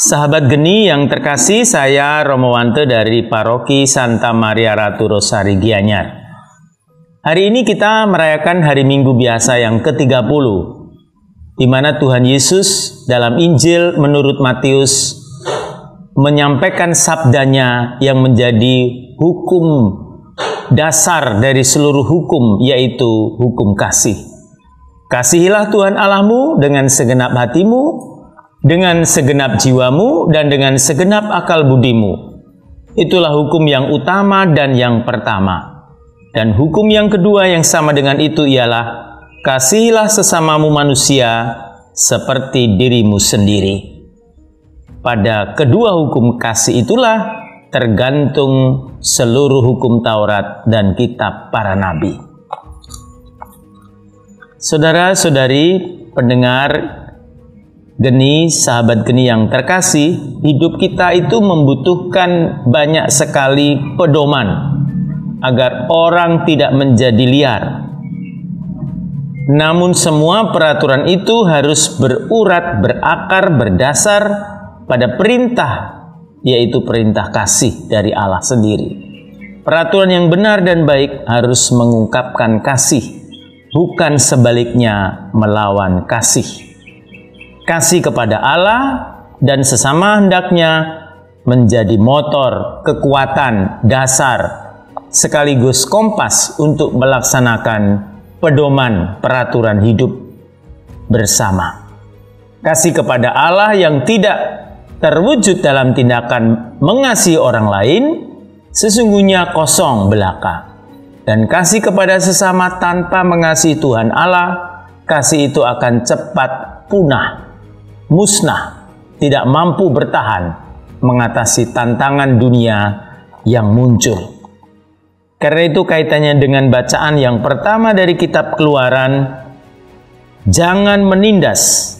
Sahabat Geni yang terkasih, saya Romowanto dari Paroki Santa Maria Ratu Rosari Gianyar. Hari ini kita merayakan hari Minggu biasa yang ke-30, di mana Tuhan Yesus dalam Injil menurut Matius menyampaikan sabdanya yang menjadi hukum dasar dari seluruh hukum, yaitu hukum kasih. Kasihilah Tuhan Allahmu dengan segenap hatimu, dengan segenap jiwamu dan dengan segenap akal budimu. Itulah hukum yang utama dan yang pertama. Dan hukum yang kedua yang sama dengan itu ialah kasihilah sesamamu manusia seperti dirimu sendiri. Pada kedua hukum kasih itulah tergantung seluruh hukum Taurat dan kitab para nabi. Saudara-saudari pendengar Geni, sahabat geni yang terkasih, hidup kita itu membutuhkan banyak sekali pedoman agar orang tidak menjadi liar. Namun semua peraturan itu harus berurat, berakar, berdasar pada perintah, yaitu perintah kasih dari Allah sendiri. Peraturan yang benar dan baik harus mengungkapkan kasih, bukan sebaliknya melawan kasih kasih kepada Allah dan sesama hendaknya menjadi motor, kekuatan, dasar, sekaligus kompas untuk melaksanakan pedoman peraturan hidup bersama. Kasih kepada Allah yang tidak terwujud dalam tindakan mengasihi orang lain, sesungguhnya kosong belaka. Dan kasih kepada sesama tanpa mengasihi Tuhan Allah, kasih itu akan cepat punah musnah, tidak mampu bertahan mengatasi tantangan dunia yang muncul. Karena itu kaitannya dengan bacaan yang pertama dari kitab Keluaran, jangan menindas,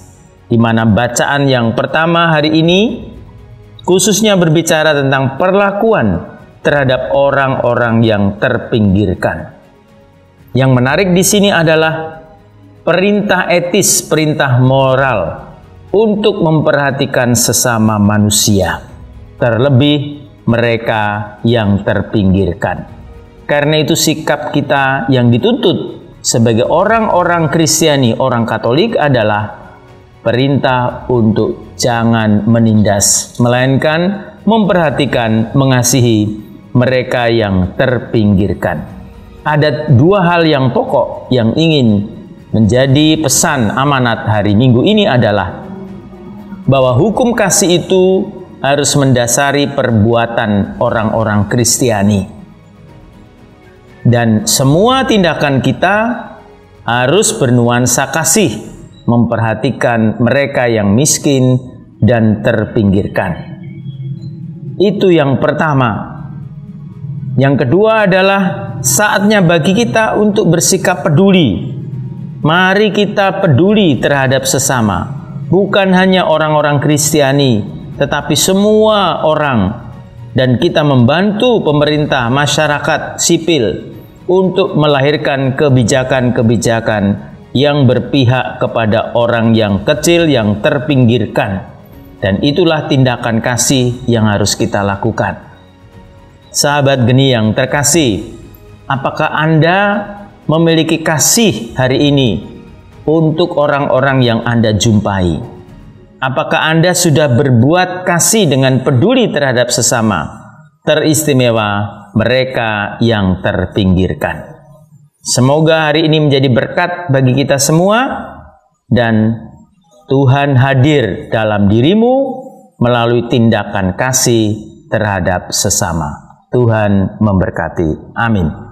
di mana bacaan yang pertama hari ini khususnya berbicara tentang perlakuan terhadap orang-orang yang terpinggirkan. Yang menarik di sini adalah perintah etis, perintah moral untuk memperhatikan sesama manusia, terlebih mereka yang terpinggirkan. Karena itu, sikap kita yang dituntut sebagai orang-orang Kristiani, orang Katolik adalah perintah untuk jangan menindas, melainkan memperhatikan, mengasihi mereka yang terpinggirkan. Ada dua hal yang pokok yang ingin menjadi pesan amanat hari Minggu ini adalah bahwa hukum kasih itu harus mendasari perbuatan orang-orang Kristiani. Dan semua tindakan kita harus bernuansa kasih, memperhatikan mereka yang miskin dan terpinggirkan. Itu yang pertama. Yang kedua adalah saatnya bagi kita untuk bersikap peduli. Mari kita peduli terhadap sesama bukan hanya orang-orang Kristiani, tetapi semua orang dan kita membantu pemerintah, masyarakat sipil untuk melahirkan kebijakan-kebijakan yang berpihak kepada orang yang kecil yang terpinggirkan. Dan itulah tindakan kasih yang harus kita lakukan. Sahabat geni yang terkasih, apakah Anda memiliki kasih hari ini untuk orang-orang yang Anda jumpai. Apakah Anda sudah berbuat kasih dengan peduli terhadap sesama, teristimewa mereka yang terpinggirkan? Semoga hari ini menjadi berkat bagi kita semua dan Tuhan hadir dalam dirimu melalui tindakan kasih terhadap sesama. Tuhan memberkati. Amin.